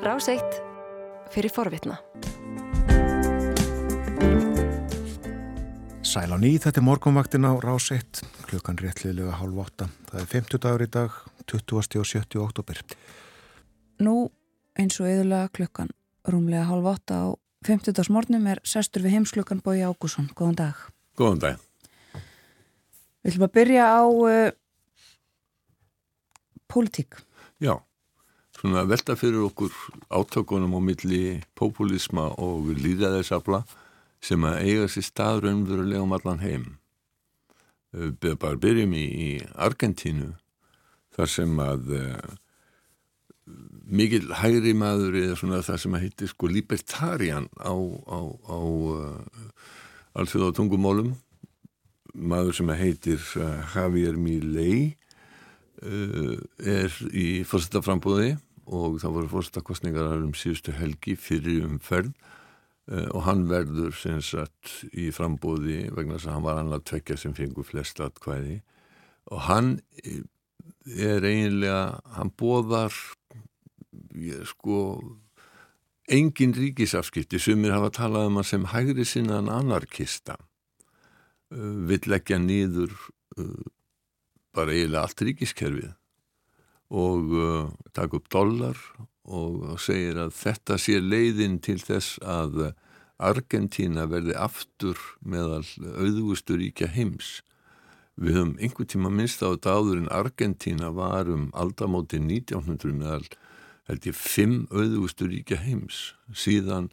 Rás 1 fyrir forvitna. Sæl á ný, þetta er morgunvaktin á Rás 1, klukkan réttliðlega hálf 8. Það er 50 dagur í dag, 20. og 70. oktober. Nú eins og eðulega klukkan rúmlega hálf 8 á 50 dags mornum er sestur við heimsklukkan Bói Ágússon. Góðan dag. Góðan dag. Við ætlum að byrja á uh, pólitík. Já svona velta fyrir okkur átökunum á milli populisma og líðaðisafla sem að eiga sér stað raunverulega um allan heim. Við bara byrjum í, í Argentínu þar sem að uh, mikil hægri maður eða svona það sem að heitir sko libertarian á, á, á uh, allþjóða tungumólum maður sem að heitir uh, Javier Milei er í fórstaframbúði og það voru fórstakostningar um síðustu helgi fyrir umferð uh, og hann verður sem sagt í frambóði vegna þess að hann var annað tvekja sem fengur flest atkvæði. Og hann er eiginlega, hann bóðar ég, sko engin ríkisafskipti. Sem er hafa talað um hann sem hægri sinnaðan anarkista. Uh, vill leggja nýður bara eiginlega allt ríkiskerfið og uh, taka upp dollar og segir að þetta sé leiðin til þess að Argentína verði aftur meðal auðvustu ríkja heims. Við höfum einhver tíma minnst á þetta áður en Argentína var um aldamóti 1900 meðal held ég fimm auðvustu ríkja heims. Síðan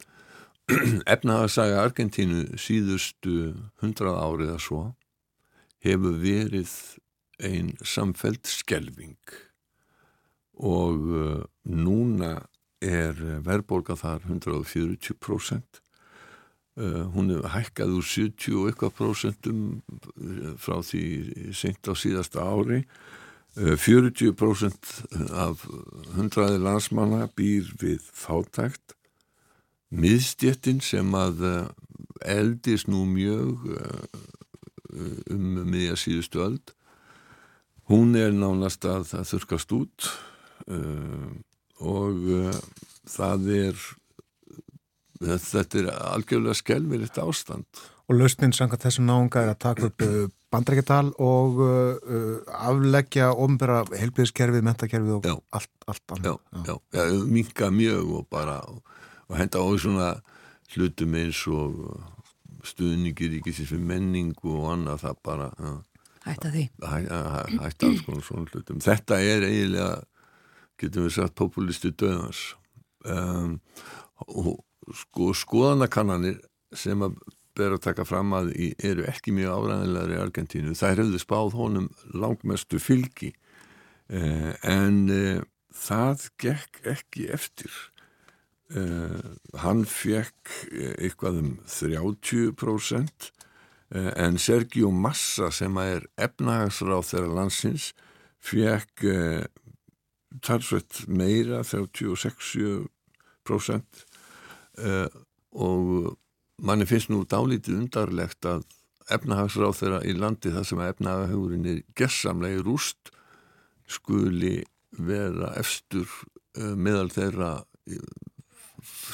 efnaðarsaga Argentínu síðustu hundrað árið að svo hefur verið einn samfelt skelving og uh, núna er verðbólka þar 140% uh, hún er hækkað úr 70 og eitthvað prosentum uh, frá því seint á síðasta ári. 40% uh, af hundraði landsmanna býr við fátækt. Miðstjettin sem að eldis nú mjög um miðja síðustu öld hún er nánast að það þurkast út uh, og uh, það er þetta er algjörlega skelverið ástand Og lausnin sanga þessum náunga er að taka upp bandrækjartal og afleggja ofnbæra helbiðskerfið, mentakerfið og já. allt, allt annað. Já, já, já, já minka mjög og bara og, og henda á svona hlutum eins og stuðningir í gísins fyrir menningu og annað það bara Hætta því. Hæ, hæ, hætta alls konar svona hlutum. Þetta er eiginlega getum við sagt populistu döðans um, og sko skoðanakannanir sem að ber að taka fram að eru ekki mjög áræðilegar í Argentínu. Það hefðu spáð honum langmestu fylgi. Uh, en uh, það gekk ekki eftir. Uh, hann fekk eitthvað um 30% en Sergio Massa sem er efnahagsráð þeirra landsins fekk talsveit meira 36% uh, og manni finnst nú dálítið undarlegt að efnahagsráð þeirra í landi þar sem efnahagurinn er gessamlega rúst skuli vera efstur uh, meðal þeirra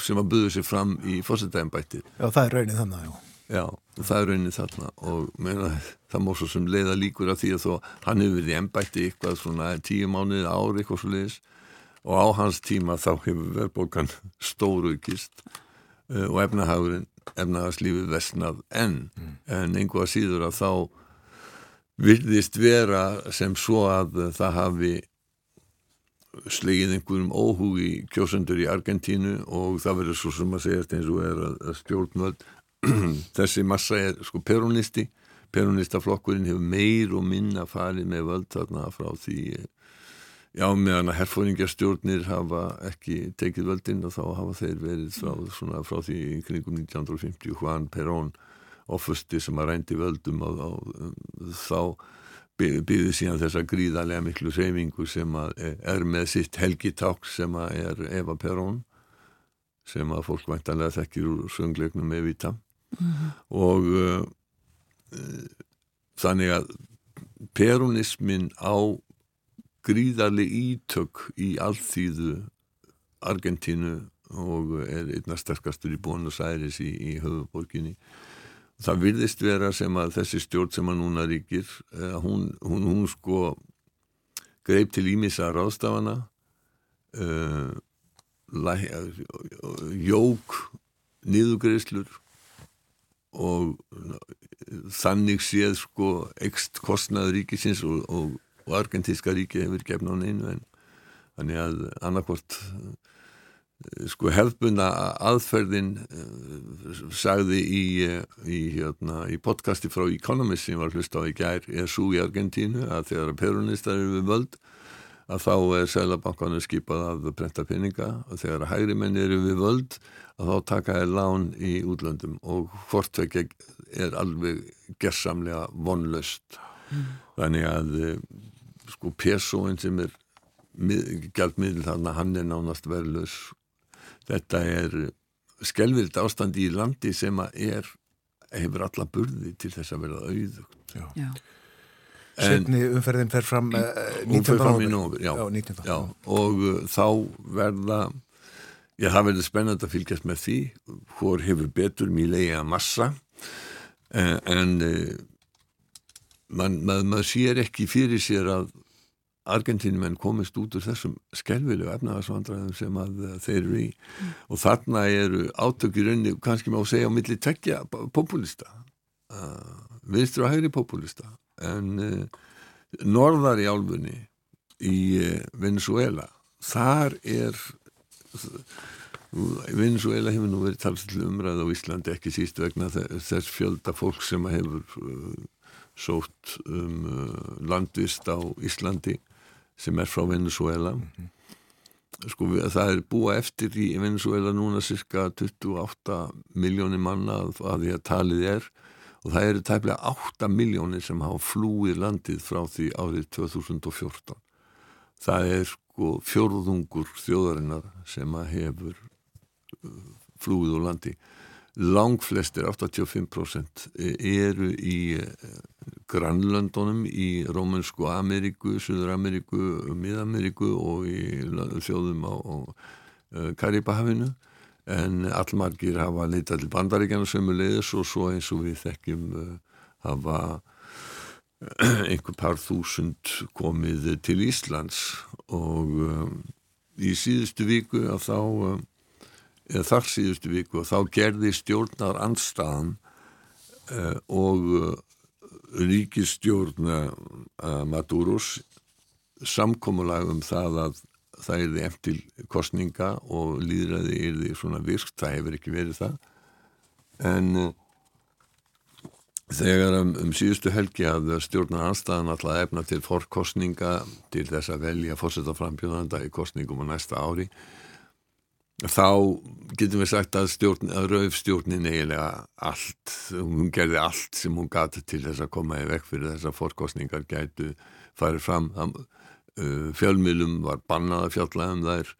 sem að buðu sér fram í fórsetæðinbætti Já, það er raunin þannig, já Já, það er raunin þarna og meina, það mór svo sem leiða líkur af því að þó hann hefur verið ennbætti eitthvað svona tíu mánuðið ári eitthvað svo leiðis og á hans tíma þá hefur verðbókan stóruðkist uh, og efnahagurinn, efnahagslífið vestnað enn mm. en einhvað síður að þá virðist vera sem svo að það hafi slegið einhverjum óhug í kjósendur í Argentínu og það verður svo sem að segja eins og er að, að stjórnvöld þessi massa er sko peronisti peronistaflokkurinn hefur meir og minna farið með völd þarna frá því já meðan að herfóringarstjórnir hafa ekki tekið völdinn og þá hafa þeir verið frá, svona, frá því kringum 1950 Juan Perón offusti sem að rændi völdum og, og, þá býði síðan þessa gríðarlega miklu seyfingu sem að er með sitt helgiták sem er Eva Perón sem að fólk væntanlega þekkir úr söngleiknum með vita mm -hmm. og uh, uh, þannig að peronismin á gríðarlega ítök í allþýðu Argentínu og er einna sterkastur í Bónus Æris í, í höfuborginni það virðist vera sem að þessi stjórn sem að núna ríkir uh, hún, hún, hún sko greip til ímissa ráðstafana uh, jók niðugreislur og þannig séð sko ekst kostnaður ríkisins og, og, og argentíska ríki hefur gefn á neinu en þannig að annarkvort eh, sko hefðbuna aðferðin uh, sagði í, í, hérna, í podcasti frá Economist sem var hlust á í gær er svo í Argentínu að þegar peronistar eru við völd að þá er Sælabankan skipað að brenta peninga. Og þegar hægri menn eru við völd að þá taka er lán í útlöndum. Og hvort ekki er alveg gerðsamlega vonlöst mm. þannig að eh, sko PSO-in sem er gældmiðl þannig að hann er nánast verðlös þetta er skelvilt ástand í landi sem er hefur alla burði til þess að verða auðugt. Já, Já. Setni umferðin fer fram uh, eh, 19. november já, já, 19. já, og uh, þá verða já, það verður spennand að fylgjast með því hvor hefur betur mýlega massa uh, en man, mað, maður sér ekki fyrir sér að Argentínumenn komist út úr þessum skelvilegu efnaðarsvandræðum sem að þeir eru í mm. og þarna eru átökir önni, kannski má segja á milli tekja populista viðstur og hægri populista en uh, norðar í álfunni í uh, Venezuela þar er Venezuela hefur nú verið talslega umræð á Íslandi ekki síst vegna þess fjölda fólk sem hefur uh, sótt um landvist á Íslandi sem er frá Venezuela mm -hmm. sko það er búa eftir í Venezuela núna cirka 28 miljónir manna að því að talið er og það eru tæplega 8 miljónir sem hafa flúið landið frá því árið 2014 það er sko fjörðungur þjóðarinnar sem hefur uh, flúið úr landi. Langflestir 85% eru í uh, grannlöndunum í Rómansku Ameríku, Suður Ameríku Mið-Ameríku og í þjóðum á, uh, Karibahafinu en allmargir hafa leitað til bandaríkjana sömulegis og svo eins og við þekkjum uh, hafa einhver par þúsund komið til Íslands. Og um, í síðustu viku að þá um, eða þar síðustu viku og þá gerði stjórnar anstaðan uh, og uh, ríkistjórn uh, Maduros samkómulag um það að það er því eftir kostninga og líðræði er því svona virkt, það hefur ekki verið það. En uh, þegar um, um síðustu helgi að stjórnar anstæðan alltaf efna til forkostninga til þess að velja fórsetaframbjóðanda í kostningum á næsta ári þá getum við sagt að, stjórn, að raufstjórnin eiginlega allt, hún gerði allt sem hún gati til þess að koma í vekk fyrir þess að forkostningar gætu farið fram. Það fjölmiðlum var bannað að fjalla um þær.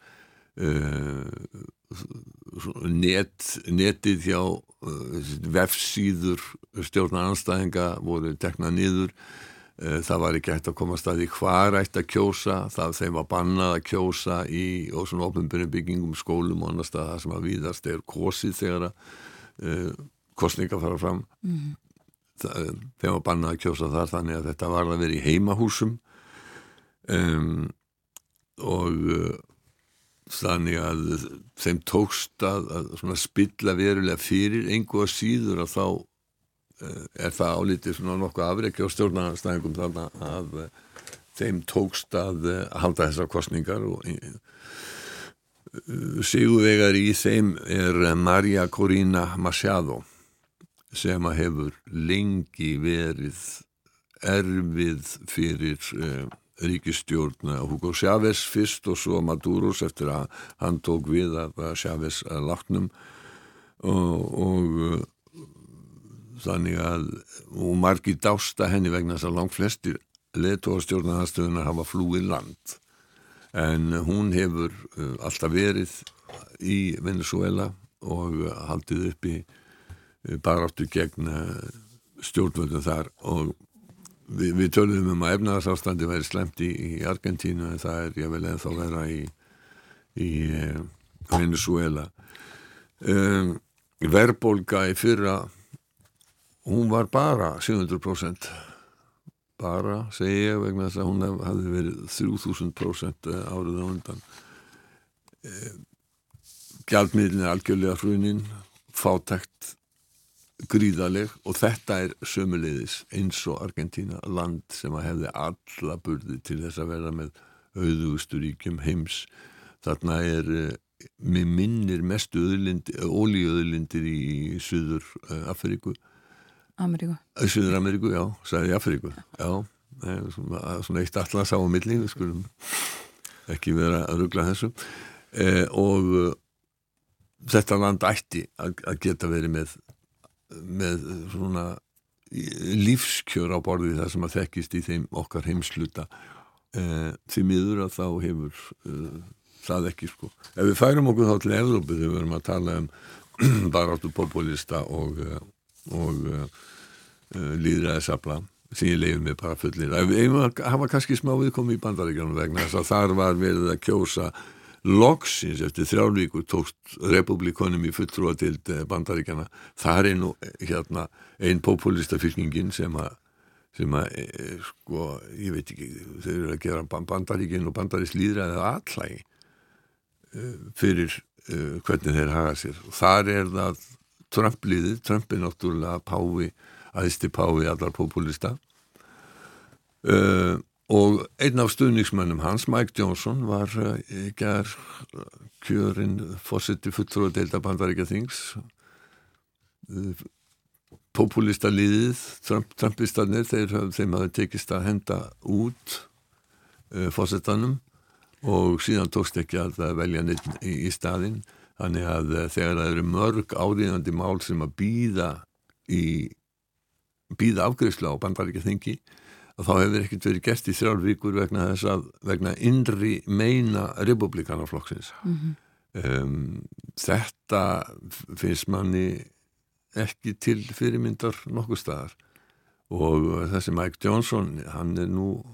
Uh, net, netið hjá uh, vefsíður stjórnar anstæðinga voru teknað niður. Það var ekki hægt að koma staði hvar ætti að kjósa, það þeim var bannað að kjósa í og svona ofnbjörnum byggingum, skólum og annar stað það sem að víðast er kosið þegar að kostninga fara fram. Mm. þeim var bannað að kjósa þar þannig að þetta var að vera í heimahúsum um, og uh, þannig að þeim tókst að, að spilla verulega fyrir einhverja síður að þá uh, er það álítið svona nokkuð afreikja á stjórnarnarstæðingum þannig að uh, þeim tókst að halda þessar kostningar og sigurvegar í þeim er Maria Corina Machado sem að hefur lengi verið erfið fyrir ríkistjórn Hugo Chávez fyrst og svo Maduros eftir að hann tók við að Chávez látnum. Og, og þannig að og margi dásta henni vegna þess að langt flestir letóastjórnarnastöðunar hafa flúið land. En hún hefur uh, alltaf verið í Venezuela og haldið upp í uh, baráttu gegn stjórnvöldum þar og Vi, við töluðum um að efnaðarsástandi væri slemt í, í Argentínu en það er ég vel eða þá vera í, í uh, Venezuela um, verðbólga í fyrra hún var bara 700% bara, segi ég vegna þess að hún hafði verið 3000% árið á undan. Gjaldmiðlinn er algjörlega hrunin fátækt gríðaleg og þetta er sömuleiðis eins og Argentina land sem að hefði alla burði til þess að vera með auðugustu ríkjum heims. Þarna er með minnir mestu ólíöðlindir í Suður Afríku. Ameríku. Suður Ameríku, já, sagði Afríku já, svona, eitt allas á milli, við skulum ekki vera að ruggla þessu. Eh, og þetta land ætti að geta verið með með svona lífskjör á borðið það sem að þekkist í þeim okkar heimsluta eh, því miður að þá hefur uh, það ekki sko. Ef við færum okkur þá til Evrópu þegar við verum að tala um baráttu populista og, og uh, líðræðisabla sem ég leiði mig bara fullir. Það var kannski smá viðkomi í bandaríkjanum vegna þess að þar var verið að kjósa loksins eftir þrjálfíkur tókst republikonum í fulltrúatild bandaríkjana. Það er nú hérna einn populista fylkingin sem að sem að, sko, ég veit ekki þau eru að gera bandaríkin og bandarísk líðræðið allægi fyrir uh, hvernig þeir haga sér. Þar er það Trump-liðið, Trump er náttúrulega pái, aðisti pái allar populista uh, og einn af stuðningsmönnum hans, Mike Johnson, var uh, ger kjörinn fósitti fullur og deilda bandaríkja þings populista liðið, Trump, Trumpistarnir, þeir, þeim hafi tekist að henda út fósittanum og síðan tókst ekki að velja neitt í, í staðin þannig að eh, þegar það eru mörg áriðandi mál sem að býða í afgriðsla á bandaríkja þingi þá hefur ekkert verið gert í þrjálf vikur vegna þess að vegna innri meina republikanaflokksins mm -hmm. um, þetta finnst manni ekki til fyrirmyndar nokkuð staðar. Og þessi Mike Johnson hann er nú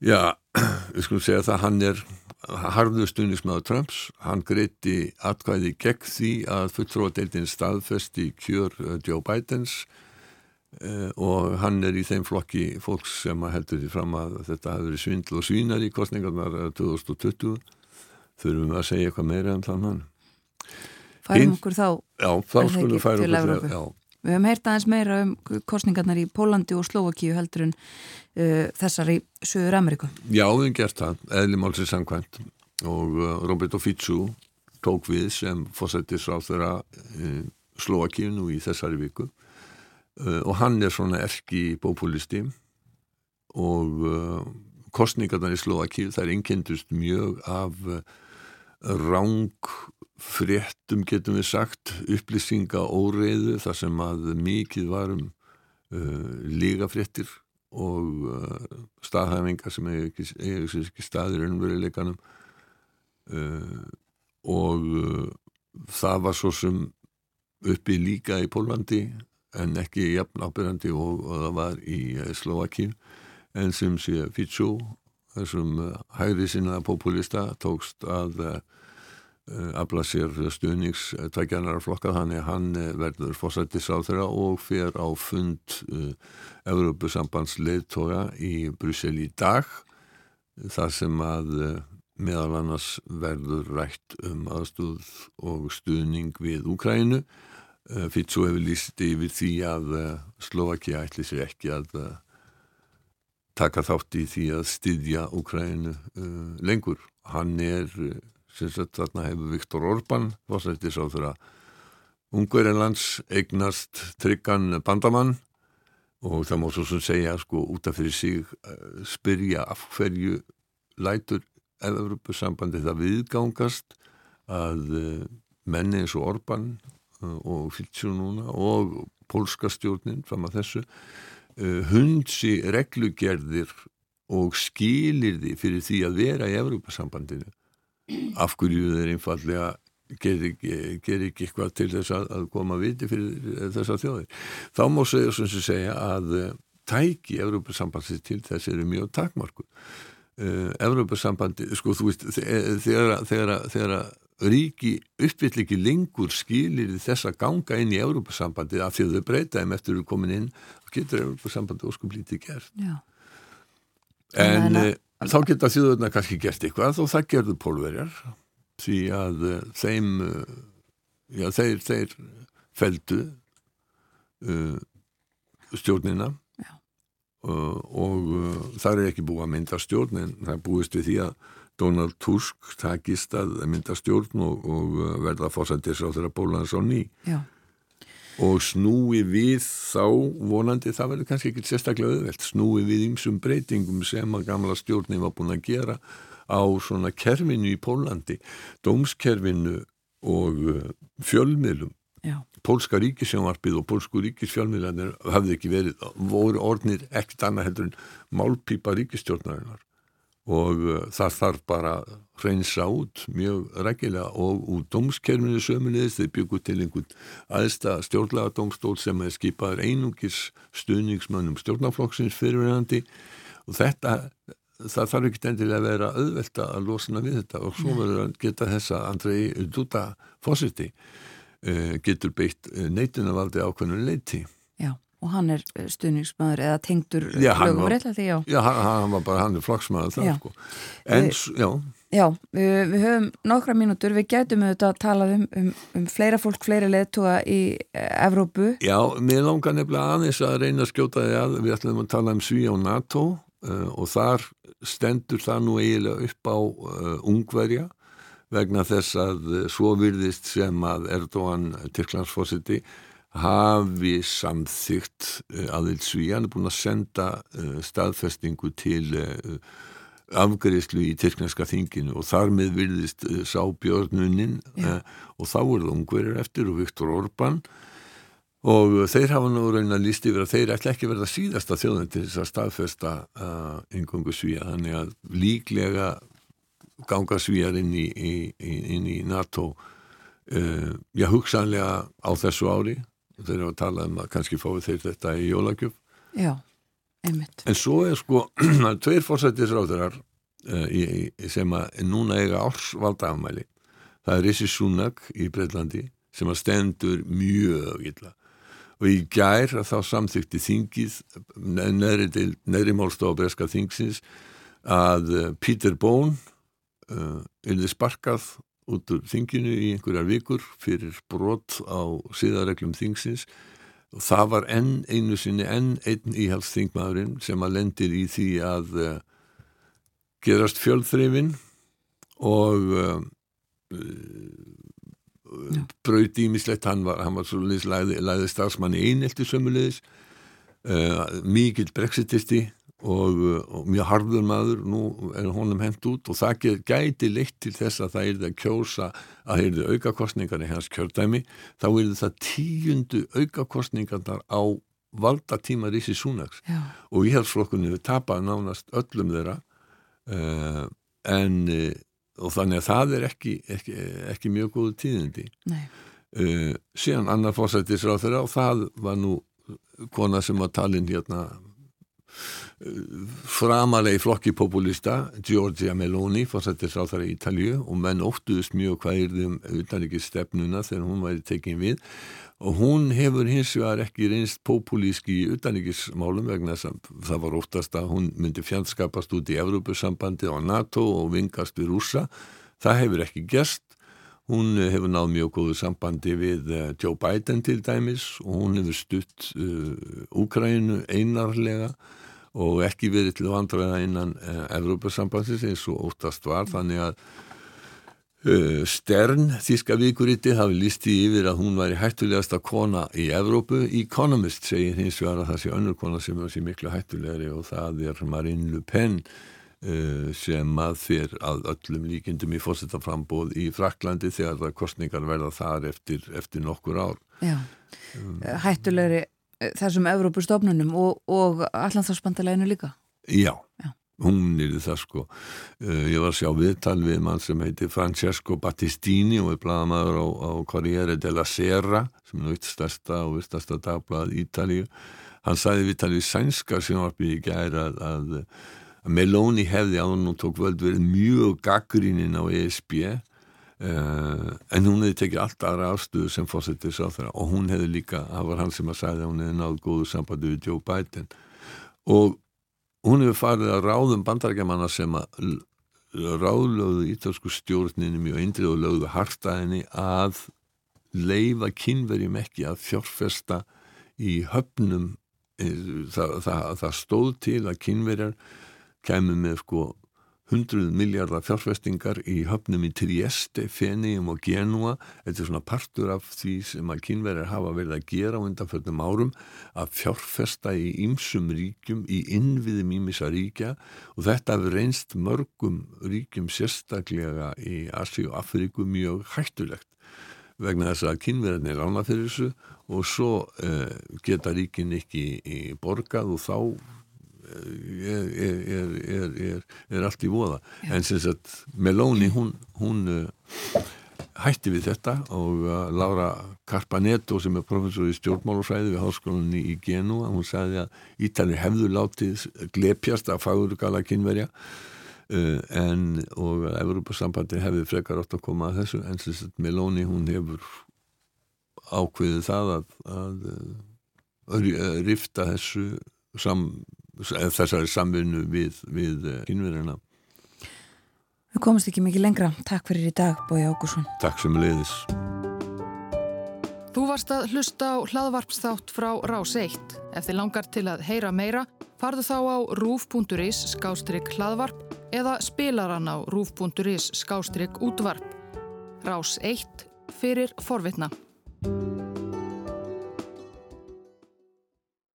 Já, við skulum segja það hann er harðu stundismæður Trumps, hann greiti atkvæði gegn því að fulltróðadeildin staðfesti kjör uh, Joe Bidens. uh, og hann er í þeim flokki fólks sem heldur því fram að þetta hafi verið svindl og svínar í kostningarnar 2020 þurfum við að segja eitthvað meira um þann hann Færum okkur þá. Já, þá skulum við færa okkur þá Já. Við höfum heyrt aðeins meira um kostningarnar í Pólandi og Slovakíu heldur en uh, þessar í Suður Ameríku. Já, við hefum gert það, eðlimálsins sangkvæmt og uh, Roberto Ficu tók við sem fósættis á þeirra uh, Slovakíu nú í þessari viku og hann er svona erki bópulisti og uh, kostningarnar í Slovakíu þær innkendust mjög af uh, ráng fréttum getum við sagt upplýsinga óreiðu þar sem að mikið varum uh, lígafréttir og uh, staðhæfingar sem hefur ekki, ekki staðir unnveruleikanum uh, og það var svo sem uppi líka í Pólandi en ekki jafn ábyrgandi og, og það var í uh, Slovakíu en sem sé Fitsú þessum uh, hægri sinna populista tókst að afla sér stuðningstækjanar flokka þannig að hann verður þeirra og fer á fund uh, Európusambands leittója í Brussel í dag þar sem að meðal annars verður rætt um aðstúð og stuðning við Úkrænu uh, fyrir svo hefur líst yfir því að Slovakia ætli sér ekki að taka þátt í því að styðja Úkrænu lengur. Hann er sem sagt þarna hefur Viktor Orban fórsættis á þeirra Ungverðinlands eignast tryggan bandamann. Og það má svo sem segja sko út af fyrir sig spyrja af hverju lætur Evropasambandi það viðgangast að menni eins og Orban uh, og Fyltsjó núna og pólska stjórnin fram að þessu hundsi reglugerðir og skilir því fyrir því að vera í Evropasambandinu af hverju þeir einfallega gerir ger ekki eitthvað til þess að, koma viti fyrir þessa þjóðir. Þá má segja segja að eh, tæki Európa-sambandsins til þess eru mjög takmarku. Uh, Evrópussambandi, sko þú veist þegar, þegar, þegar ríki uppvill ekki lengur skilir þess að ganga inn í Evrópussambandi af því að þau breyta þeim eftir að þau komin inn og getur Evrópussambandi óskum lítið gert Já. en Þannig uh, þá geta þjóðurna kannski gert eitthvað og það gerðu pólverjar því að uh, þeim já þeir, þeir feldu uh, stjórnina og uh, það er ekki búið að mynda stjórn en það búist við því að Donald Tusk takist að mynda stjórn og, og uh, verða fórsættis á þeirra bólans á ný. Já. og snúi við þá vonandi, það verður kannski ekki sérstaklega auðvelt, snúi við ymsum breytingum sem að gamla stjórnin var búin að gera á svona kerfinu í Pólandi, dómskerfinu og fjölmiðlum Já. pólska ríkisjónvarpið og pólsku ríkisfjölmiðlanir hafði ekki verið, voru orðnir ekkert annað heldur en málpípa ríkistjórnarinnar og uh, það þarf bara að reynsa út mjög rækilega og úr dómskerfinu sömulegis þeir byggu til einhvern aðsta stjórnlega dómstól sem er skipaður einungis stuðningsmönnum stjórnaflokksins fyrirverandi og þetta það þarf ekki endilega að vera auðvelt að losna við þetta. Og svo verður að geta þessa Andrei Duda fósiti getur beitt neitunarvaldi ákveðinu leiti Já, og hann er eh, stuðningsmaður eða tengdur lögum rétt að því, já. Já, hann, hann var bara, hann er flokksmaður það Já. sko en, s- já, Já, við, við höfum nokkra mínútur, við gætum auðvitað að tala um, um, um fleira fólk, fleira leðtúa í eh, Evrópu. Já, mér langar nefnilega aðeins að reyna að skjóta því að við ætlum að tala um Sví og NATO uh, og þar stendur það nú eiginlega upp á uh, ungverja vegna þess að uh, svo virðist sem að Erdogan Tyrklandsfósiti hafi samþygt uh, aðeins Sví, hann er búin að senda staðfestingu til afgriðslu í Tyrkneska þinginu og þar með virðist uh, sá björnunin uh, og þá voru það ungverjar eftir og Viktor Orbán og þeir hafa nú raun að líst yfir að þeir ætla ekki verða síðasta þjóðin til þess að staðfesta yngöngu svíja þannig að líklega ganga svíjar inn í, í, í- inn í NATO uh, já hugsanlega á þessu ári þeir hafa talað um að kannski fái þeir þetta í jólagjöf Já, einmitt. En svo er sko tveir fórsættisráðurar uh, í, sem að núna eiga ársvalda afmæli. Það er Rissi Sunak í Breitlandi sem að stendur mjög illa. Og í gær að þá samþykti þingið neðri, málstofa breska þingsins að uh, Peter Bone uh, yrði sparkað út úr þinginu í einhverjar vikur fyrir brot á síðareglum þingsins. Og það var enn einu sinni enn einn íhaldsþingmaðurinn sem að lendir í því að uh, gerast fjöldþrifin og uh, uh, braut ímislegt hann var, var svo liðs læði, læði starfsmanni einelti sömulegis uh, mikill brexitisti og, uh, og mjög harður maður nú er honum hent út og það gæti leitt til þess að það er að kjósa að það er aukakostningar í hans kjördæmi. Þá er það tíundu aukakostningarnar á valdatíma Rísi Súnaks Já, og íhaldsflokkunni við tapað nánast öllum þeirra uh, en uh, og þannig að það er ekki, ekki, ekki mjög góðu tíðindi. Uh, síðan annar fórsættisráð þeirra og það var nú kona sem var talin hérna framalegi flokki populista Giorgia Meloni fórsættisráð þeirra í Ítalju og menn óttuðust mjög hvað er þeim utanrikið stefnuna þegar hún væri tekin við. Og hún hefur hins vegar ekki reynst populísk í utanrikismálum vegna það var óttast að hún myndi fjandskapast út í Evrópusambandi og NATO og vingast við rússa. Það hefur ekki gerst Hún eh, hefur náð mjög góðu sambandi við eh, Joe Biden til dæmis. Og hún hefur stutt uh, Úkrænu einarlega og ekki verið til vandræða innan uh, Evrópasambandsins eins og óttast var. Þannig að uh, Stern, þíska vikuriti, hafi lísti yfir að hún væri hættulegasta kona í Evrópu. Economist segir hins vegar að það sé önnur kona sem er miklu hættulegri og það er Marine Le Pen. uh, sem að fyrir að öllum líkindum í fórsetaframbóð í Fraklandi þegar það kostningar verða þar eftir, eftir nokkur ár. Já, Um. hættulegri eh, þessum Evrópustofnunum og, og allanþársbandaleginu líka. Já, Já. hún er það sko. Ég var að sjá viðtal við mann sem heitir Francesco Battistini og er blaðamaður á, á Corriere della Sera sem er nátt stærsta og virtasta dagblað Ítalíu. Hann sagði viðtal við sænska sjónvarpi í gæri að, að að Meloni hefði á hún og tók völd verið mjög gaggríninn á ESB uh, en hún hefði tekið allt aðra afstöðu sem fórsettir sá þeirra og hún hefði líka, það var hann sem að sagði að hún hefði náð góðu sambandi við Joe Biden. Og hún hefur farið að ráðum bandarækjamanna sem að ráðlögðu ítalsku stjórninu mjög eindrið og lögðu hartaðinni að leifa kynverjum ekki að fjórfesta í höfnum. Það, það, það stóð til að kynverjar kemur með sko 100 miljardar fjárfestingar í höfnum í Trieste, Fenium og Genua þetta er svona partur af því sem að kynverjar hafa verið að gera á undanfjöldum árum að fjárfesta í ýmsum ríkjum, í innviðum ímissa ríkja. Og þetta hefur reynst mörgum ríkjum sérstaklega í Asi og Afríku mjög hættulegt. Vegna þess að kynverðinni rána fyrir þessu og svo uh, geta ríkin ekki borgað og þá er, er, er allt í voða Já. en sem sagt Meloni hún, hún uh, hætti við þetta og uh, Laura Carpanetto sem er professor í stjórnmálufræði við háskólanni í Genua hún sagði að Ítali hefðu látið glepjast að fagurgala kynverja uh, en og Evropasambandi hefði frekar átt að koma að þessu en sem sagt Meloni hún hefur ákveðið það að, að, að rifta þessu sam, þessari samvinnu við, við kynverðina. Við komumst ekki mikið lengra. Takk fyrir í dag, Bói Ágússon. Takk sem leiðis. Þú varst að hlusta á hlaðvarpsþátt frá Rás 1. Ef þið langar til að heyra meira, farðu þá á rúf.is skástrygg hlaðvarp eða spilaran á rúf.is skástrygg útvarp. Rás 1 fyrir forvitna.